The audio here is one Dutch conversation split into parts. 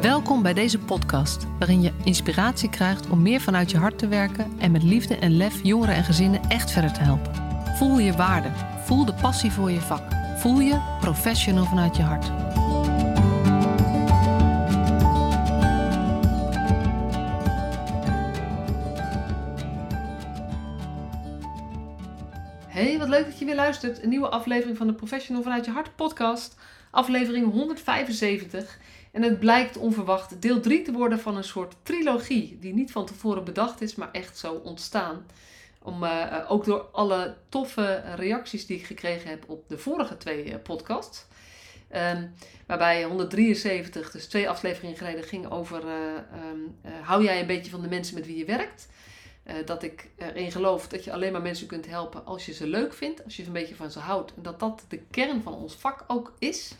Welkom bij deze podcast, waarin je inspiratie krijgt om meer vanuit je hart te werken en met liefde en lef jongeren en gezinnen echt verder te helpen. Voel je waarde, voel de passie voor je vak, voel je professional vanuit je hart. Hey, wat leuk dat je weer luistert. Een nieuwe aflevering van de Professional vanuit je hart podcast, aflevering 175. En het blijkt onverwacht deel 3 te worden van een soort trilogie, die niet van tevoren bedacht is, maar echt zo ontstaan. Om, uh, ook door alle toffe reacties die ik gekregen heb op de vorige twee uh, podcasts. Um, waarbij 173, dus twee afleveringen geleden, ging over um, hou jij een beetje van de mensen met wie je werkt. dat ik erin geloof dat je alleen maar mensen kunt helpen als je ze leuk vindt, als je een beetje van ze houdt. En dat dat de kern van ons vak ook is.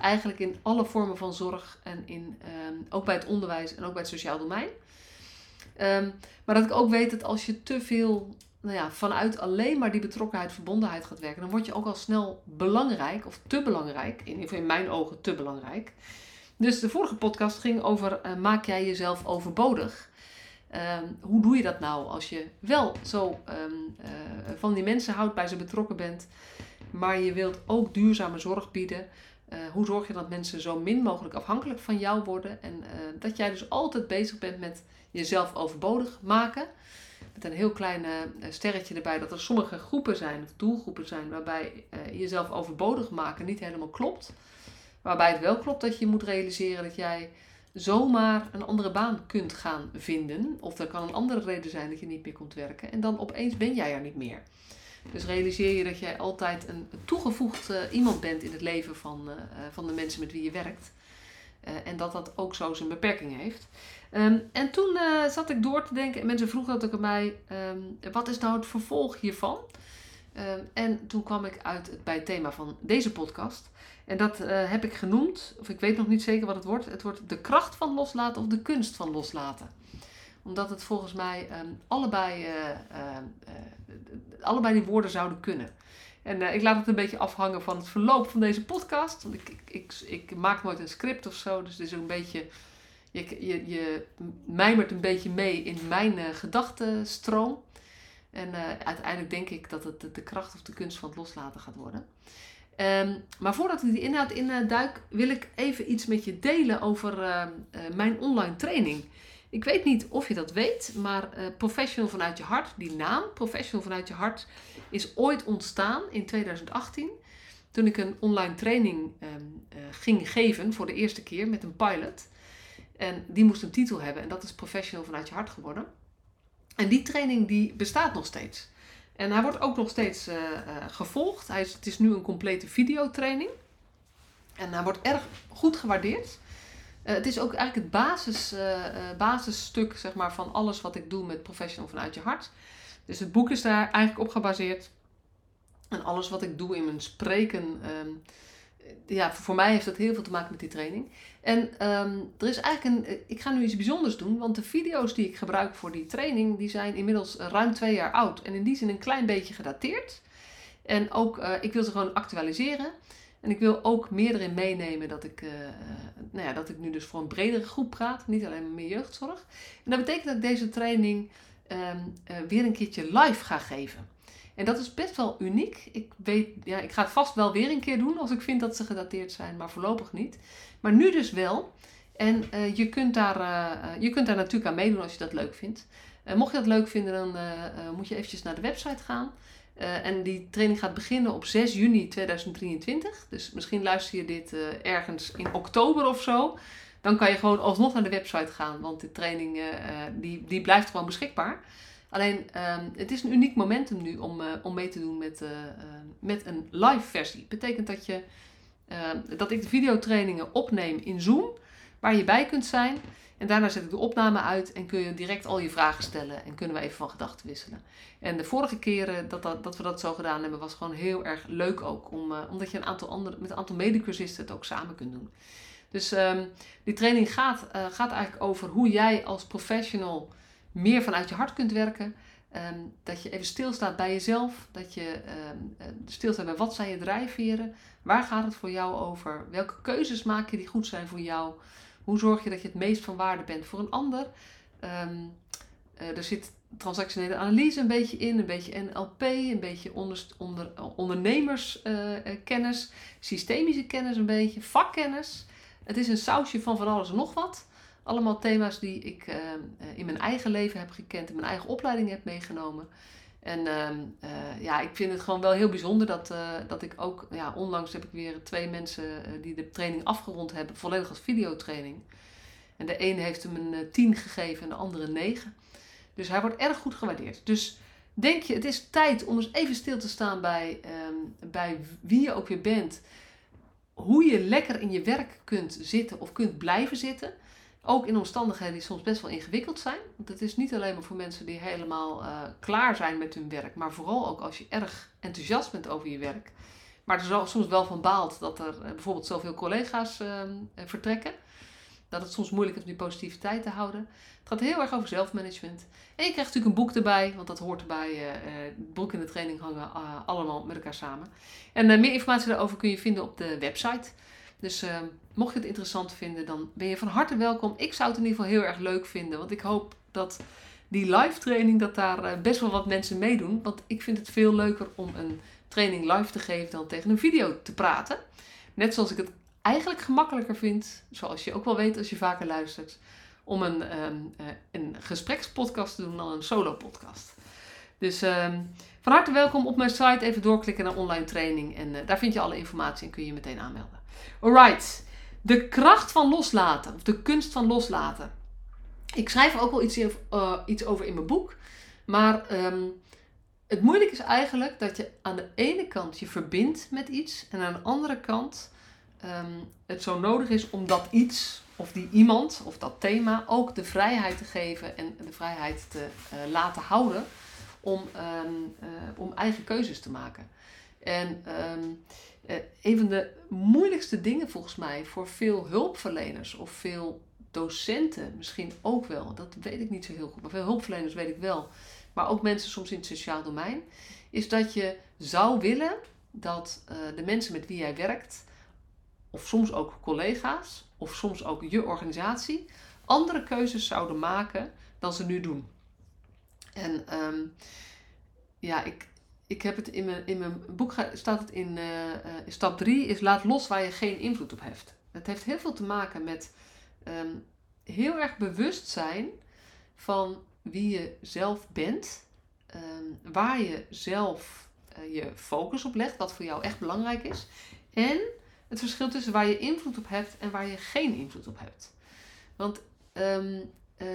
Eigenlijk in alle vormen van zorg en in, um, ook bij het onderwijs en ook bij het sociaal domein. Um, maar dat ik ook weet dat als je te veel nou ja, vanuit alleen maar die betrokkenheid, verbondenheid gaat werken, dan word je ook al snel belangrijk of te belangrijk. In in mijn ogen te belangrijk. Dus de vorige podcast ging over uh, maak jij jezelf overbodig? Um, hoe doe je dat nou als je wel zo uh, van die mensen houdt, bij ze betrokken bent, maar je wilt ook duurzame zorg bieden? Uh, hoe zorg je dat mensen zo min mogelijk afhankelijk van jou worden en dat jij dus altijd bezig bent met jezelf overbodig maken? Met een heel klein sterretje erbij dat er sommige groepen zijn, of doelgroepen zijn, waarbij jezelf overbodig maken niet helemaal klopt. Waarbij het wel klopt dat je moet realiseren dat jij zomaar een andere baan kunt gaan vinden. Of er kan een andere reden zijn dat je niet meer komt werken. En dan opeens ben jij er niet meer. Dus realiseer je dat jij altijd een toegevoegd uh, iemand bent in het leven van, uh, van de mensen met wie je werkt. En dat dat ook zo zijn beperkingen heeft. Um, en toen zat ik door te denken en mensen vroegen dat ook aan mij: um, wat is nou het vervolg hiervan? Um, en toen kwam ik uit bij het thema van deze podcast. En dat heb ik genoemd, of ik weet nog niet zeker wat het wordt. Het wordt de kracht van loslaten of de kunst van loslaten. Omdat het volgens mij um, allebei, uh, uh, allebei die woorden zouden kunnen. En ik laat het een beetje afhangen van het verloop van deze podcast. Want ik, ik, ik, maak nooit een script of zo. Dus het is een beetje. Je, je, je mijmert een beetje mee in mijn gedachtenstroom. En uiteindelijk denk ik dat het de kracht of de kunst van het loslaten gaat worden. Um, maar voordat ik die inhoud in duik, wil ik even iets met je delen over mijn online training. Ik weet niet of je dat weet, maar uh, Professional vanuit je hart, die naam, Professional vanuit je hart, is ooit ontstaan in 2018. Toen ik een online training um, ging geven voor de eerste keer met een pilot. En die moest een titel hebben en dat is Professional vanuit je hart geworden. En die training die bestaat nog steeds. En hij wordt ook nog steeds uh, gevolgd. Hij is, het is nu een complete videotraining. En hij wordt erg goed gewaardeerd. Uh, het is ook eigenlijk het basis, basisstuk zeg maar, van alles wat ik doe met Professional vanuit je hart. Dus het boek is daar eigenlijk op gebaseerd. En alles wat ik doe in mijn spreken um, ja, voor mij heeft dat heel veel te maken met die training. En um, er is eigenlijk een. Ik ga nu iets bijzonders doen, want de video's die ik gebruik voor die training, die zijn inmiddels ruim twee jaar oud. En in die zin een klein beetje gedateerd. En ook, ik wil ze gewoon actualiseren. En ik wil ook meer erin meenemen dat ik, uh, nou ja, dat ik nu dus voor een bredere groep praat, niet alleen meer jeugdzorg. En dat betekent dat ik deze training um, uh, weer een keertje live ga geven. En dat is best wel uniek. Ik, weet, ja, ik ga het vast wel weer een keer doen als ik vind dat ze gedateerd zijn, maar voorlopig niet. Maar nu dus wel. En je, kunt daar, je kunt daar natuurlijk aan meedoen als je dat leuk vindt. Mocht je dat leuk vinden, dan moet je eventjes naar de website gaan. En die training gaat beginnen op 6 juni 2023. Dus misschien luister je dit ergens in oktober of zo. Dan kan je gewoon alsnog naar de website gaan, want die training die, die blijft gewoon beschikbaar. Alleen um, het is een uniek momentum nu om, om mee te doen met, met een live versie. Betekent dat, je, ehm, dat ik de videotrainingen opneem in Zoom, waar je bij kunt zijn. En daarna zet ik de opname uit en kun je direct al je vragen stellen en kunnen we even van gedachten wisselen. En de vorige keren dat, dat, dat we dat zo gedaan hebben, was gewoon heel erg leuk ook. Om, omdat je een aantal andere, met een aantal medecursisten het ook samen kunt doen. Dus um, die training gaat, gaat eigenlijk over hoe jij als professional meer vanuit je hart kunt werken. Um, dat je even stilstaat bij jezelf. Dat je um, stilstaat bij wat zijn je drijfveren. Waar gaat het voor jou over? Welke keuzes maak je die goed zijn voor jou? Hoe zorg je dat je het meest van waarde bent voor een ander? Ehm, eh, er zit transactionele analyse een beetje in, een beetje NLP, een beetje onder, onder, ondernemerskennis, systemische kennis een beetje, vakkennis. Het is een sausje van van alles en nog wat. Allemaal thema's die ik uh, in mijn eigen leven heb gekend, in mijn eigen opleiding heb meegenomen. En uh, uh, ja, ik vind het gewoon wel heel bijzonder dat, dat ik ook, ja, onlangs heb ik weer twee mensen die de training afgerond hebben, volledig als videotraining. En de ene heeft hem een 10 gegeven en de andere een 9. Dus hij wordt erg goed gewaardeerd. Dus denk je, het is tijd om eens even stil te staan bij, um, bij wie je ook weer bent. Hoe je lekker in je werk kunt zitten of kunt blijven zitten. Ook in omstandigheden die soms best wel ingewikkeld zijn. Want het is niet alleen maar voor mensen die helemaal uh, klaar zijn met hun werk. Maar vooral ook als je erg enthousiast bent over je werk. Maar er soms wel van baalt dat er uh, bijvoorbeeld zoveel collega's uh, vertrekken dat het soms moeilijk is om die positiviteit te houden. Het gaat heel erg over zelfmanagement. En je krijgt natuurlijk een boek erbij, want dat hoort erbij. Het boek en de training hangen allemaal met elkaar samen. En meer informatie daarover kun je vinden op de website. Dus mocht je het interessant vinden, dan ben je van harte welkom. Ik zou het in ieder geval heel erg leuk vinden, want ik hoop dat die live training, dat daar best wel wat mensen meedoen. Want ik vind het veel leuker om een training live te geven dan tegen een video te praten. Net zoals ik het eigenlijk gemakkelijker vind, zoals je ook wel weet als je vaker luistert, om een, um, een gesprekspodcast te doen dan een solo podcast. Dus um, van harte welkom op mijn site. Even doorklikken naar online training. En uh, daar vind je alle informatie en kun je meteen aanmelden. Alright. De kracht van loslaten. Of de kunst van loslaten. Ik schrijf er ook wel iets, uh, iets over in mijn boek. Maar um, het moeilijke is eigenlijk dat je aan de ene kant je verbindt met iets. En aan de andere kant um, het zo nodig is om dat iets of die iemand of dat thema ook de vrijheid te geven en de vrijheid te uh, laten houden om, um, uh, om eigen keuzes te maken. En een van de moeilijkste dingen volgens mij voor veel hulpverleners of veel docenten misschien ook wel, dat weet ik niet zo heel goed, maar veel hulpverleners weet ik wel, maar ook mensen soms in het sociaal domein, is dat je zou willen dat de mensen met wie jij werkt of soms ook collega's, of soms ook je organisatie, andere keuzes zouden maken dan ze nu doen. En um, ja, ik, ik heb het in mijn, in mijn boek staat het in, uh, uh, stap 3 is laat los waar je geen invloed op hebt. Het heeft heel veel te maken met um, heel erg bewust zijn van wie je zelf bent, um, waar je zelf uh, je focus op legt, wat voor jou echt belangrijk is. En het verschil tussen waar je invloed op hebt en waar je geen invloed op hebt. Want uh,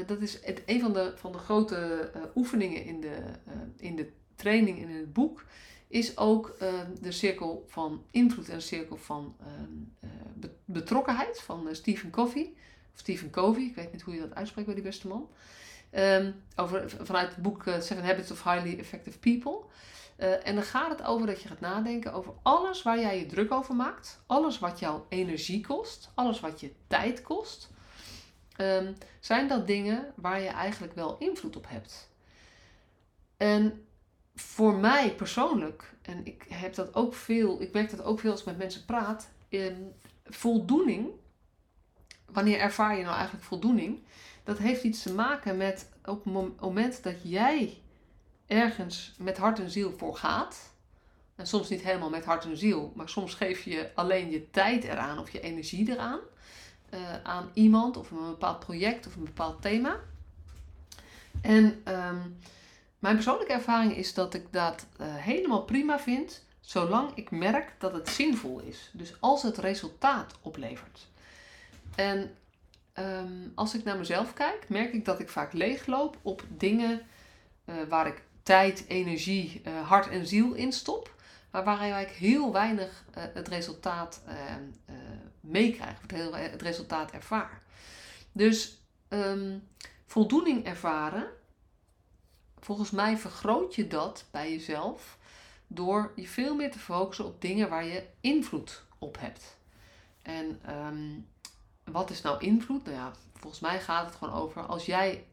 dat is het, een van de, van de grote oefeningen in de, uh, in de training in het boek. Is ook ehm, de cirkel van invloed en cirkel van ehm, betrokkenheid van Stephen Covey. Of Stephen Covey, ik weet niet hoe je dat uitspreekt bij die beste man. over, vanuit het boek Seven Habits of Highly Effective People. En dan gaat het over dat je gaat nadenken over alles waar jij je druk over maakt. Alles wat jouw energie kost. Alles wat je tijd kost. Zijn dat dingen waar je eigenlijk wel invloed op hebt. En voor mij persoonlijk, en ik heb dat ook veel, ik merk dat ook veel als ik met mensen praat, in voldoening, wanneer ervaar je nou eigenlijk voldoening? Dat heeft iets te maken met op het moment dat jij ergens met hart en ziel voor gaat. En soms niet helemaal met hart en ziel, maar soms geef je alleen je tijd eraan of je energie eraan. Uh, aan iemand of een bepaald project of een bepaald thema. En um, mijn persoonlijke ervaring is dat ik dat uh, helemaal prima vind, zolang ik merk dat het zinvol is. Dus als het resultaat oplevert. En um, als ik naar mezelf kijk, merk ik dat ik vaak leegloop op dingen uh, waar ik tijd, energie, uh, hart en ziel instop. Maar waar je eigenlijk heel weinig het resultaat uh, meekrijgt, het, resultaat ervaar. Dus um, voldoening ervaren, volgens mij vergroot je dat bij jezelf door je veel meer te focussen op dingen waar je invloed op hebt. En um, wat is nou invloed? Nou ja, volgens mij gaat het gewoon over als jij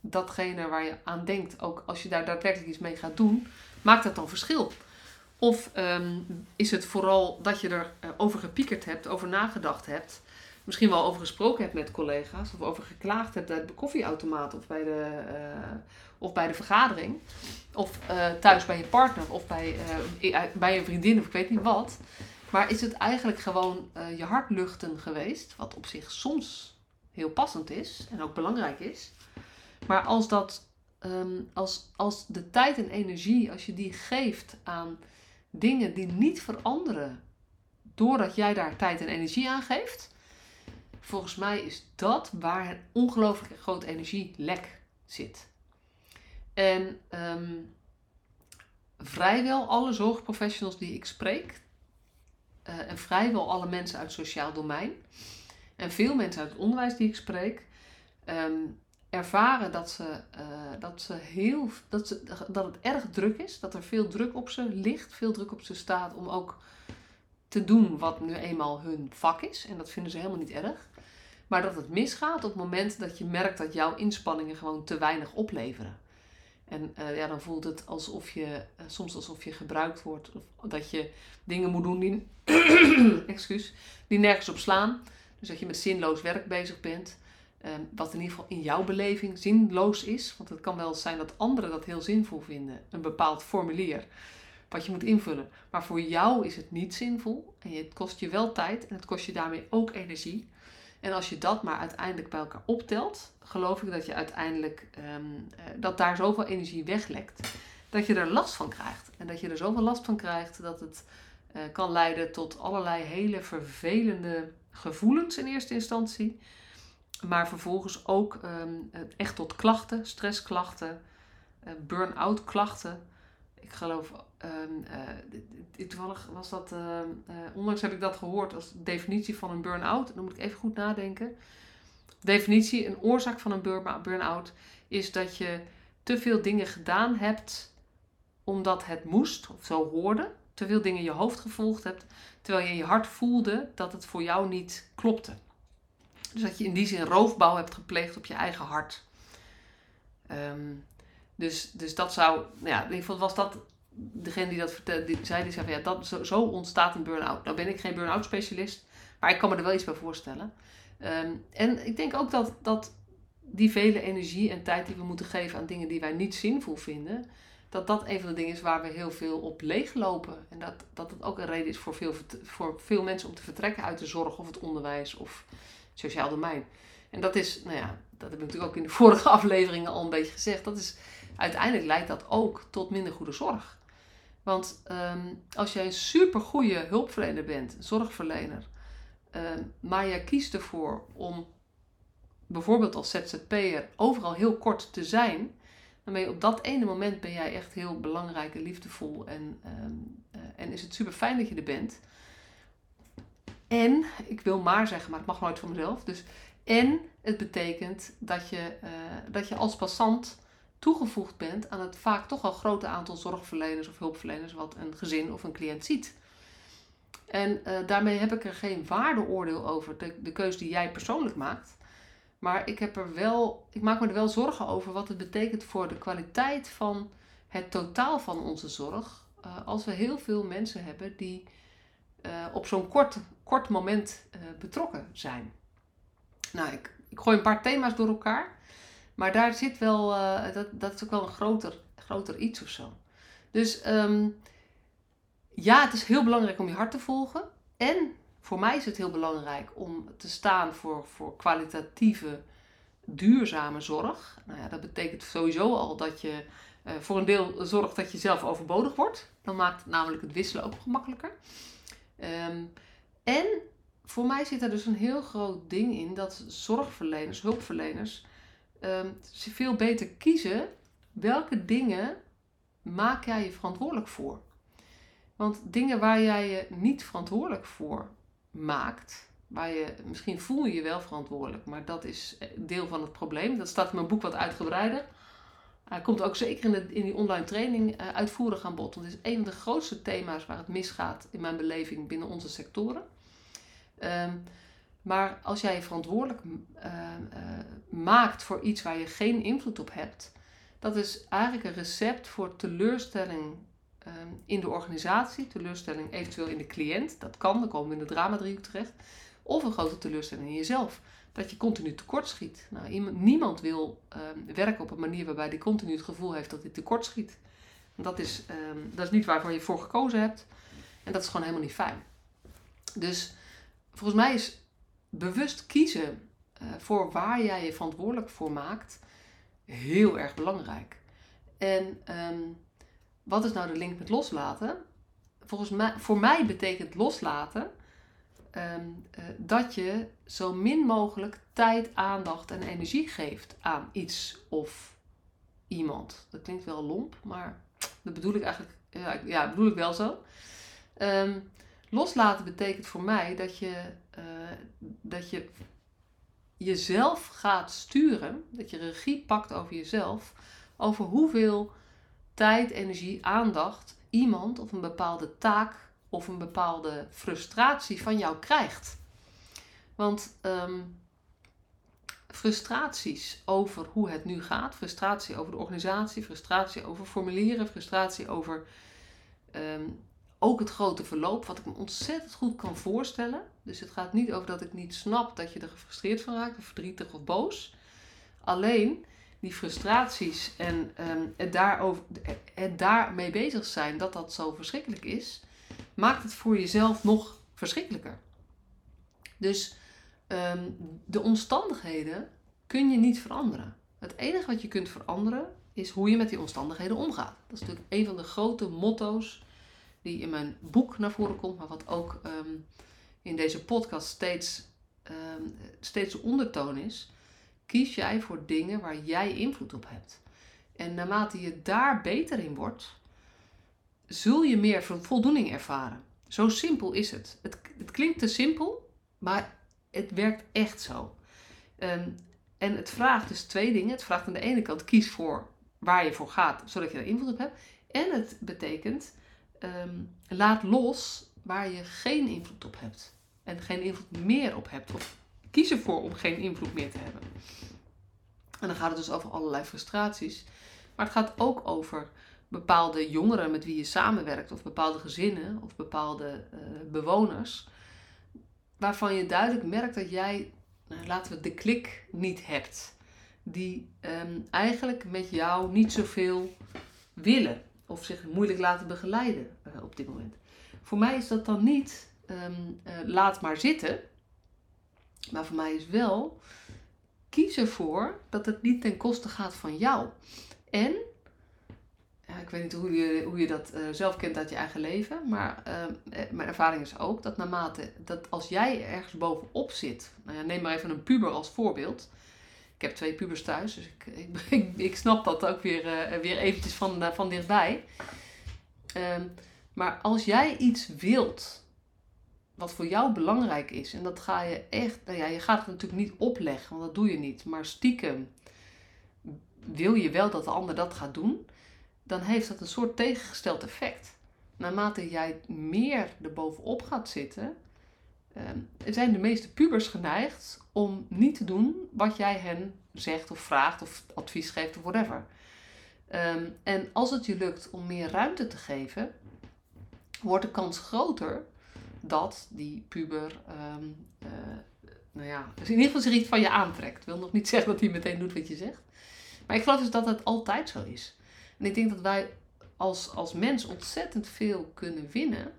datgene waar je aan denkt, ook als je daar daadwerkelijk iets mee gaat doen, maakt dat dan verschil? Of um, is het vooral dat je erover uh, over gepiekerd hebt, over nagedacht hebt, misschien wel over gesproken hebt met collega's. Of over geklaagd hebt bij de koffieautomaat of bij de, uh, of bij de vergadering. Of uh, thuis bij je partner of bij, uh, bij je vriendin of ik weet niet wat. Maar is het eigenlijk gewoon je hart luchten geweest? Wat op zich soms heel passend is en ook belangrijk is. Maar als dat um, als, als de tijd en energie, als je die geeft aan dingen die niet veranderen doordat jij daar tijd en energie aan geeft, volgens mij is dat waar een ongelooflijk groot energielek zit. En um, vrijwel alle zorgprofessionals die ik spreek, uh, en vrijwel alle mensen uit het sociaal domein, en veel mensen uit het onderwijs die ik spreek, um, ervaren dat, ze, uh, dat, ze heel, dat, ze, dat het erg druk is, dat er veel druk op ze ligt, veel druk op ze staat om ook te doen wat nu eenmaal hun vak is. En dat vinden ze helemaal niet erg. Maar dat het misgaat op het moment dat je merkt dat jouw inspanningen gewoon te weinig opleveren. En uh, ja, dan voelt het alsof je, uh, soms alsof je gebruikt wordt. Of dat je dingen moet doen die, excuus, die nergens op slaan. Dus dat je met zinloos werk bezig bent. Um, wat in ieder geval in jouw beleving zinloos is. Want het kan wel zijn dat anderen dat heel zinvol vinden. Een bepaald formulier wat je moet invullen. Maar voor jou is het niet zinvol. En het kost je wel tijd en het kost je daarmee ook energie. En als je dat maar uiteindelijk bij elkaar optelt, geloof ik dat je uiteindelijk um, dat daar zoveel energie weglekt. Dat je er last van krijgt. En dat je er zoveel last van krijgt dat het uh, kan leiden tot allerlei hele vervelende gevoelens in eerste instantie. Maar vervolgens ook um, echt tot klachten, stressklachten, uh, burn-out klachten. Ik geloof, um, uh, toevallig was dat, uh, onlangs heb ik dat gehoord als definitie van een burn-out. Dan moet ik even goed nadenken. Definitie, een oorzaak van een burn-out is dat je te veel dingen gedaan hebt omdat het moest of zo hoorde. Te veel dingen in je hoofd gevolgd hebt, terwijl je in je hart voelde dat het voor jou niet klopte. Dus dat je in die zin roofbouw hebt gepleegd op je eigen hart. Um, dus, dus dat zou, ja, in ieder geval was dat degene die dat vertelde, die zei, die zei van ja, dat, zo, zo ontstaat een burn-out. Nou ben ik geen burn-out specialist, maar ik kan me er wel iets bij voorstellen. Um, en ik denk ook dat, dat die vele energie en tijd die we moeten geven aan dingen die wij niet zinvol vinden, dat dat een van de dingen is waar we heel veel op leeglopen. En dat, dat het ook een reden is voor veel, voor veel mensen om te vertrekken uit de zorg of het onderwijs of sociaal domein. En dat is, nou ja, dat heb ik natuurlijk ook in de vorige afleveringen al een beetje gezegd. Dat is, uiteindelijk leidt dat ook tot minder goede zorg. Want um, als jij een supergoeie hulpverlener bent, zorgverlener, um, maar jij kiest ervoor om bijvoorbeeld als ZZP'er overal heel kort te zijn, dan ben je op dat ene moment ben jij echt heel belangrijk en liefdevol en, um, uh, en is het super fijn dat je er bent. En, ik wil maar zeggen, maar het mag nooit van mezelf. Dus, en het betekent dat je, uh, dat je als passant toegevoegd bent aan het vaak toch al grote aantal zorgverleners of hulpverleners wat een gezin of een cliënt ziet. En uh, daarmee heb ik er geen waardeoordeel over, de, de keuze die jij persoonlijk maakt. Maar ik, heb er wel, ik maak me er wel zorgen over wat het betekent voor de kwaliteit van het totaal van onze zorg. Uh, als we heel veel mensen hebben die uh, op zo'n kort, kort moment betrokken zijn. Nou, ik, ik gooi een paar thema's door elkaar. Maar daar zit wel, uh, dat, dat is ook wel een groter, groter iets of zo. Dus um, ja, het is heel belangrijk om je hart te volgen. En voor mij is het heel belangrijk om te staan voor, voor kwalitatieve, duurzame zorg. Nou ja, dat betekent sowieso al dat je uh, voor een deel zorgt dat je zelf overbodig wordt. Dan maakt namelijk het wisselen ook gemakkelijker. Um, en voor mij zit er dus een heel groot ding in dat zorgverleners, hulpverleners, um, veel beter kiezen welke dingen maak jij je verantwoordelijk voor. Want dingen waar jij je niet verantwoordelijk voor maakt, waar je misschien voel je je wel verantwoordelijk, maar dat is deel van het probleem. Dat staat in mijn boek wat uitgebreider. Hij komt ook zeker in, de, in die online training uh, uitvoerig aan bod. Want het is een van de grootste thema's waar het misgaat in mijn beleving binnen onze sectoren. Um, maar als jij je verantwoordelijk uh, uh, maakt voor iets waar je geen invloed op hebt, dat is eigenlijk een recept voor teleurstelling uh, in de organisatie, teleurstelling eventueel in de cliënt. Dat kan, dan komen we in de drama terecht. Of een grote teleurstelling in jezelf. Dat je continu tekort schiet. Nou, niemand wil ehm, werken op een manier waarbij hij continu het gevoel heeft dat hij tekort schiet. dat is, ehm, dat is niet waarvoor je voor gekozen hebt. En dat is gewoon helemaal niet fijn. Dus volgens mij is bewust kiezen uh, voor waar jij je verantwoordelijk voor maakt heel erg belangrijk. En ehm, wat is nou de link met loslaten? Volgens mij, voor mij betekent loslaten ehm, eh, dat je zo min mogelijk tijd, aandacht en energie geeft aan iets of iemand. Dat klinkt wel lomp, maar dat bedoel ik eigenlijk, ja, ja bedoel ik wel zo. Ehm, loslaten betekent voor mij dat je, uh, dat je jezelf gaat sturen, dat je regie pakt over jezelf, over hoeveel tijd, energie, aandacht iemand of een bepaalde taak of een bepaalde frustratie van jou krijgt. Want um, frustraties over hoe het nu gaat, frustratie over de organisatie, frustratie over formulieren, frustratie over ehm, ook het grote verloop, wat ik me ontzettend goed kan voorstellen. Dus het gaat niet over dat ik niet snap dat je er gefrustreerd van raakt, of verdrietig of boos. Alleen die frustraties en um, het, daarover, het daarmee bezig zijn dat dat zo verschrikkelijk is, maakt het voor jezelf nog verschrikkelijker. Dus ehm, de omstandigheden kun je niet veranderen. Het enige wat je kunt veranderen is hoe je met die omstandigheden omgaat. Dat is natuurlijk een van de grote motto's die in mijn boek naar voren komt, maar wat ook ehm, in deze podcast steeds, um, steeds de ondertoon is. Kies jij voor dingen waar jij invloed op hebt. En naarmate je daar beter in wordt, zul je meer voldoening ervaren. Zo simpel is het. Het, het klinkt te simpel, maar het werkt echt zo. Ehm, en het vraagt dus twee dingen. Het vraagt aan de ene kant kies voor waar je voor gaat, zodat je er invloed op hebt. En het betekent Ehm, laat los waar je geen invloed op hebt. En geen invloed meer op hebt. Of kies ervoor om geen invloed meer te hebben. En dan gaat het dus over allerlei frustraties. Maar het gaat ook over bepaalde jongeren met wie je samenwerkt. Of bepaalde gezinnen. Of bepaalde uh, bewoners. Waarvan je duidelijk merkt dat jij, nou, laten we de klik niet hebt. Die um, eigenlijk met jou niet zoveel willen of zich moeilijk laten begeleiden uh, op dit moment. Voor mij is dat dan niet um, uh, laat maar zitten, maar voor mij is wel kies ervoor dat het niet ten koste gaat van jou. En, ik weet niet hoe je, hoe je dat uh, zelf kent uit je eigen leven, maar mijn ervaring is ook dat naarmate dat als jij ergens bovenop zit, nou ja, neem maar even een puber als voorbeeld ik heb twee pubers thuis, dus ik, ik, ik, snap dat ook weer, uh, weer eventjes van, van dichtbij. Um, maar als jij iets wilt wat voor jou belangrijk is, en dat ga je echt, nou ja, je gaat het natuurlijk niet opleggen, want dat doe je niet, maar stiekem wil je wel dat de ander dat gaat doen, dan heeft dat een soort tegengesteld effect. Naarmate jij meer erbovenop gaat zitten, um, zijn de meeste pubers geneigd om niet te doen wat jij hen zegt of vraagt of advies geeft of whatever. Um, en als het je lukt om meer ruimte te geven, wordt de kans groter dat die puber, um, uh, nou ja, dus in ieder geval zich iets van je aantrekt. Ik wil nog niet zeggen dat hij meteen doet wat je zegt. Maar ik geloof dus dat het altijd zo is. En ik denk dat wij als, als mens ontzettend veel kunnen winnen.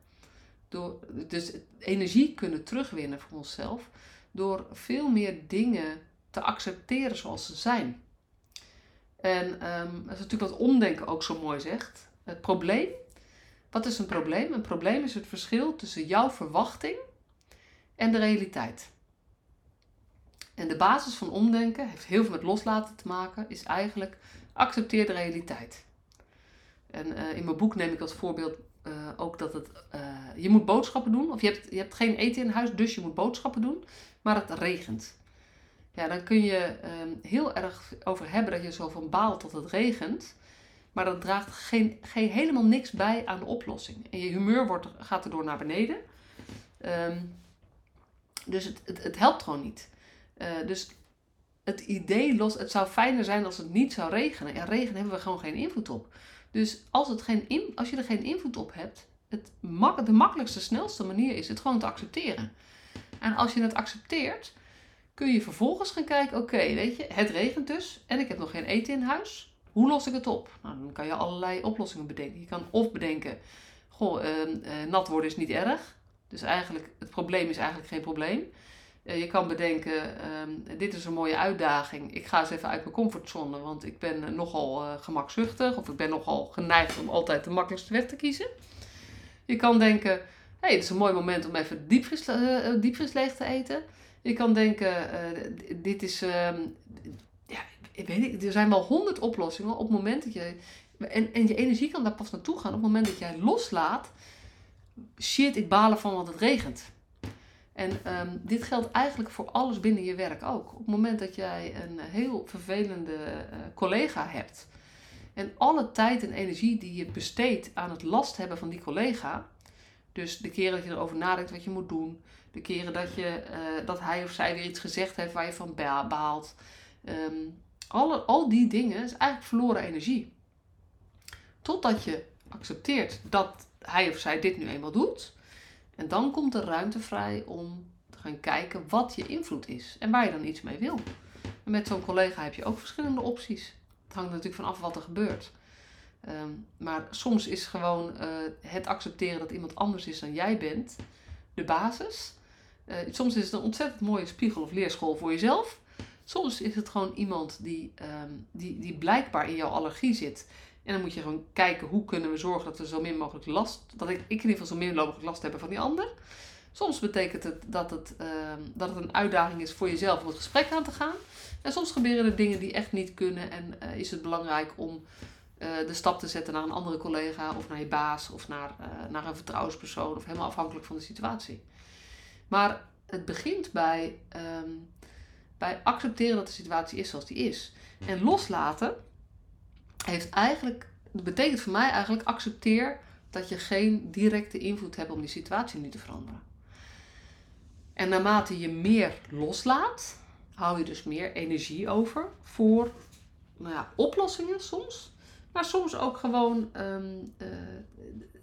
Door, dus energie kunnen terugwinnen voor onszelf door veel meer dingen te accepteren zoals ze zijn. En um, dat is natuurlijk wat omdenken ook zo mooi zegt. Het probleem, wat is een probleem? Een probleem is het verschil tussen jouw verwachting en de realiteit. En de basis van omdenken heeft heel veel met loslaten te maken, is eigenlijk accepteer de realiteit. En uh, in mijn boek neem ik als voorbeeld uh, ook dat het, uh, je moet boodschappen doen, of je hebt, je hebt geen eten in huis, dus je moet boodschappen doen maar het regent. Ja, dan kun je um, heel erg over hebben dat je zo van baalt dat het regent. Maar dat draagt geen, geen, helemaal niks bij aan de oplossing. En je humeur wordt, gaat erdoor naar beneden. Um, dus het, het, helpt gewoon niet. Uh, dus het idee los, het zou fijner zijn als het niet zou regenen. En regen hebben we gewoon geen invloed op. Dus als, het geen als je er geen invloed op hebt, het mak, de makkelijkste, snelste manier is het gewoon te accepteren. En als je het accepteert, kun je vervolgens gaan kijken: oké, weet je, het regent dus en ik heb nog geen eten in huis. Hoe los ik het op? Nou, dan kan je allerlei oplossingen bedenken. Je kan of bedenken: goh, uh, nat worden is niet erg. Dus eigenlijk, het probleem is eigenlijk geen probleem. Uh, je kan bedenken, ehm, dit is een mooie uitdaging. Ik ga eens even uit mijn comfortzone, want ik ben nogal uh, gemakzuchtig. Of ik ben nogal geneigd om altijd de makkelijkste weg te kiezen. Je kan denken, hé, hey, het is een mooi moment om even diepvries, leeg te eten. Je kan denken, dit is, ja, ik weet niet, er zijn wel honderd oplossingen op het moment dat je, en, en je energie kan daar pas naartoe gaan op het moment dat jij loslaat shit, ik balen van want het regent. En um, dit geldt eigenlijk voor alles binnen je werk ook. Op het moment dat jij een heel vervelende uh, collega hebt en alle tijd en energie die je besteedt aan het last hebben van die collega, dus de keren dat je erover nadenkt wat je moet doen, de keren dat, je, uh, dat hij of zij weer iets gezegd heeft waar je van baalt, um, alle, al die dingen is eigenlijk verloren energie. Totdat je accepteert dat hij of zij dit nu eenmaal doet. En dan komt er ruimte vrij om te gaan kijken wat je invloed is en waar je dan iets mee wil. En met zo'n collega heb je ook verschillende opties. Het hangt natuurlijk vanaf wat er gebeurt. Um, maar soms is gewoon uh, het accepteren dat iemand anders is dan jij bent de basis. Uh, soms is het een ontzettend mooie spiegel of leerschool voor jezelf. Soms is het gewoon iemand die, um, die, die blijkbaar in jouw allergie zit en dan moet je gewoon kijken hoe kunnen we zorgen dat we zo min mogelijk last, dat ik, in ieder geval zo min mogelijk last heb van die ander. Soms betekent het dat het, uh, dat het een uitdaging is voor jezelf om het gesprek aan te gaan. En soms gebeuren er dingen die echt niet kunnen en uh, is het belangrijk om uh, de stap te zetten naar een andere collega of naar je baas of naar, eh, naar een vertrouwenspersoon of helemaal afhankelijk van de situatie. Maar het begint bij, um, bij accepteren dat de situatie is zoals die is. En loslaten heeft eigenlijk, dat betekent voor mij eigenlijk accepteer dat je geen directe invloed hebt om die situatie nu te veranderen. En naarmate je meer loslaat, hou je dus meer energie over voor nou ja, oplossingen soms. Maar soms ook gewoon, um, uh,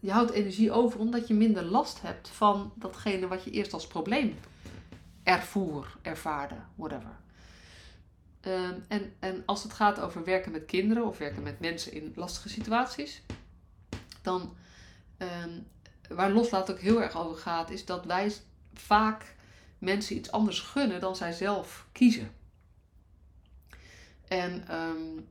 je houdt energie over omdat je minder last hebt van datgene wat je eerst als probleem ervoer, ervaarde, whatever. Um, en, en als het gaat over werken met kinderen of werken met mensen in lastige situaties, dan um, waar loslaat ook heel erg over gaat, is dat wij vaak mensen iets anders gunnen dan zij zelf kiezen. En um,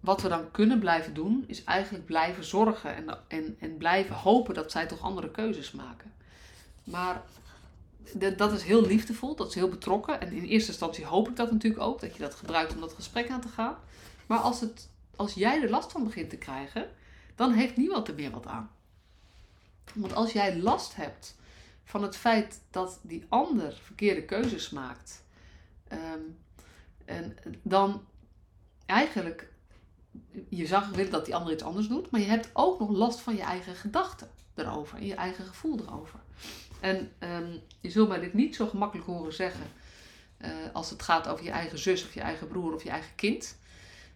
wat we dan kunnen blijven doen, is eigenlijk blijven zorgen en, en, en blijven hopen dat zij toch andere keuzes maken. Maar dat is heel liefdevol, dat is heel betrokken. En in eerste instantie hoop ik dat natuurlijk ook, dat je dat gebruikt om dat gesprek aan te gaan. Maar als, het, als jij er last van begint te krijgen, dan heeft niemand er meer wat aan. Want als jij last hebt van het feit dat die ander verkeerde keuzes maakt, um, en dan eigenlijk, je zag willen dat die ander iets anders doet, maar je hebt ook nog last van je eigen gedachten erover en je eigen gevoel erover. En um, je zult mij dit niet zo gemakkelijk horen zeggen uh, als het gaat over je eigen zus of je eigen broer of je eigen kind.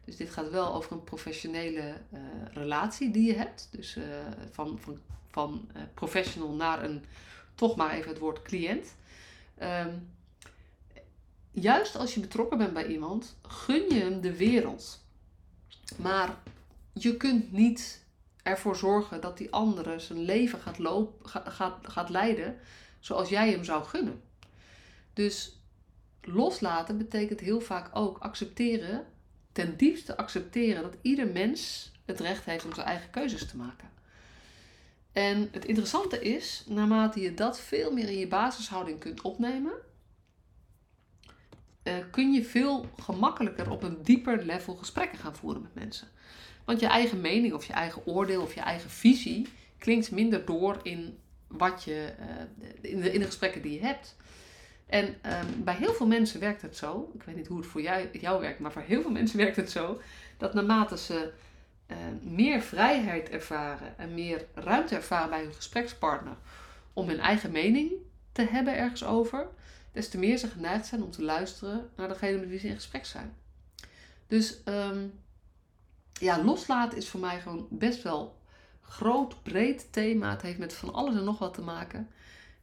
Dus dit gaat wel over een professionele uh, relatie die je hebt. Dus uh, van, van, van professional naar een, toch maar even het woord cliënt. Um, juist als je betrokken bent bij iemand, gun je hem de wereld. Maar je kunt niet ervoor zorgen dat die andere zijn leven gaat, loop, gaat, gaat leiden zoals jij hem zou gunnen. Dus loslaten betekent heel vaak ook accepteren, ten diepste accepteren dat ieder mens het recht heeft om zijn eigen keuzes te maken. En het interessante is, naarmate je dat veel meer in je basishouding kunt opnemen, uh, kun je veel gemakkelijker op een dieper level gesprekken gaan voeren met mensen. Want je eigen mening of je eigen oordeel of je eigen visie klinkt minder door in wat je, uh, in, de, in de gesprekken die je hebt. En um, bij heel veel mensen werkt het zo, ik weet niet hoe het voor jou, jou werkt, maar voor heel veel mensen werkt het zo, dat naarmate ze uh, meer vrijheid ervaren en meer ruimte ervaren bij hun gesprekspartner om hun eigen mening te hebben ergens over, des te meer ze geneigd zijn om te luisteren naar degene met wie ze in gesprek zijn. Dus um, ja, loslaten is voor mij gewoon best wel groot, breed thema. Het heeft met van alles en nog wat te maken.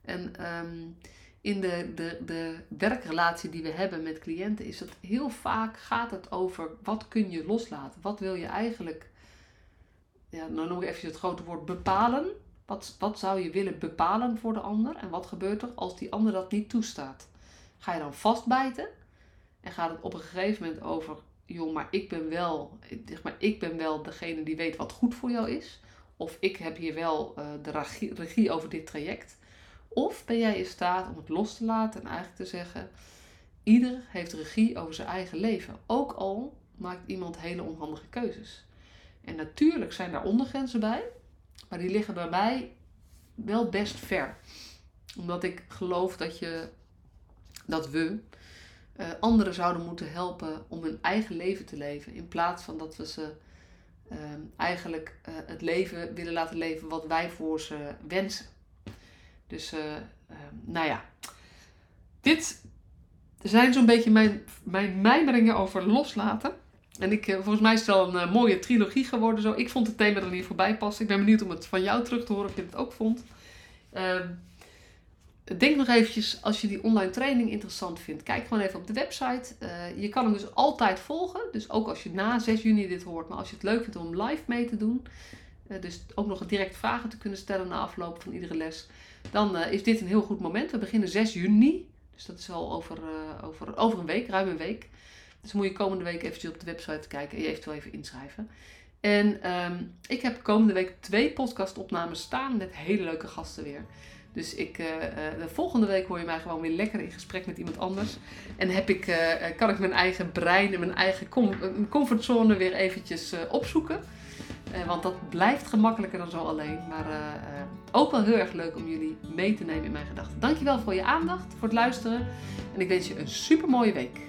En um, in de, de, de werkrelatie die we hebben met cliënten, is dat heel vaak gaat het over wat kun je loslaten? Wat wil je eigenlijk, ja, nou noem ik even het grote woord, bepalen? Wat, wat zou je willen bepalen voor de ander? En wat gebeurt er als die ander dat niet toestaat? Ga je dan vastbijten? En gaat het op een gegeven moment over, joh, maar ik ben wel, zeg maar, ik ben wel degene die weet wat goed voor jou is. Of ik heb hier wel uh, de regie, regie over dit traject. Of ben jij in staat om het los te laten en eigenlijk te zeggen: ieder heeft regie over zijn eigen leven. Ook al maakt iemand hele onhandige keuzes. En natuurlijk zijn daar ondergrenzen bij, maar die liggen bij mij wel best ver. Omdat ik geloof dat, je, dat we uh, anderen zouden moeten helpen om hun eigen leven te leven. In plaats van dat we ze uh, eigenlijk uh, het leven willen laten leven wat wij voor ze wensen. Dus uh, nou ja, dit zijn zo'n beetje mijn, mijn mijmeringen over loslaten. En ik, volgens mij is het wel een mooie trilogie geworden. Zo. Ik vond het thema er niet voorbij passen. Ik ben benieuwd om het van jou terug te horen of je het ook vond. Uh, Denk nog eventjes, als je die online training interessant vindt, kijk gewoon even op de website. Uh, je kan hem dus altijd volgen. Dus ook als je na 6 juni dit hoort, maar als je het leuk vindt om live mee te doen. Uh, dus ook nog direct vragen te kunnen stellen na afloop van iedere les. Dan uh, is dit een heel goed moment. We beginnen 6 juni. Dus dat is al over, over, over een week, ruim een week. Dus moet je komende week eventjes op de website kijken en je eventueel even inschrijven. En um, ik heb komende week twee podcastopnames staan met hele leuke gasten weer. Dus ik, uh, de volgende week hoor je mij gewoon weer lekker in gesprek met iemand anders. En heb ik, uh, kan ik mijn eigen brein en mijn eigen com comfortzone weer eventjes opzoeken. want dat blijft gemakkelijker dan zo alleen. Maar ook wel heel erg leuk om jullie mee te nemen in mijn gedachten. Dankjewel voor je aandacht, voor het luisteren. En ik wens je een super mooie week.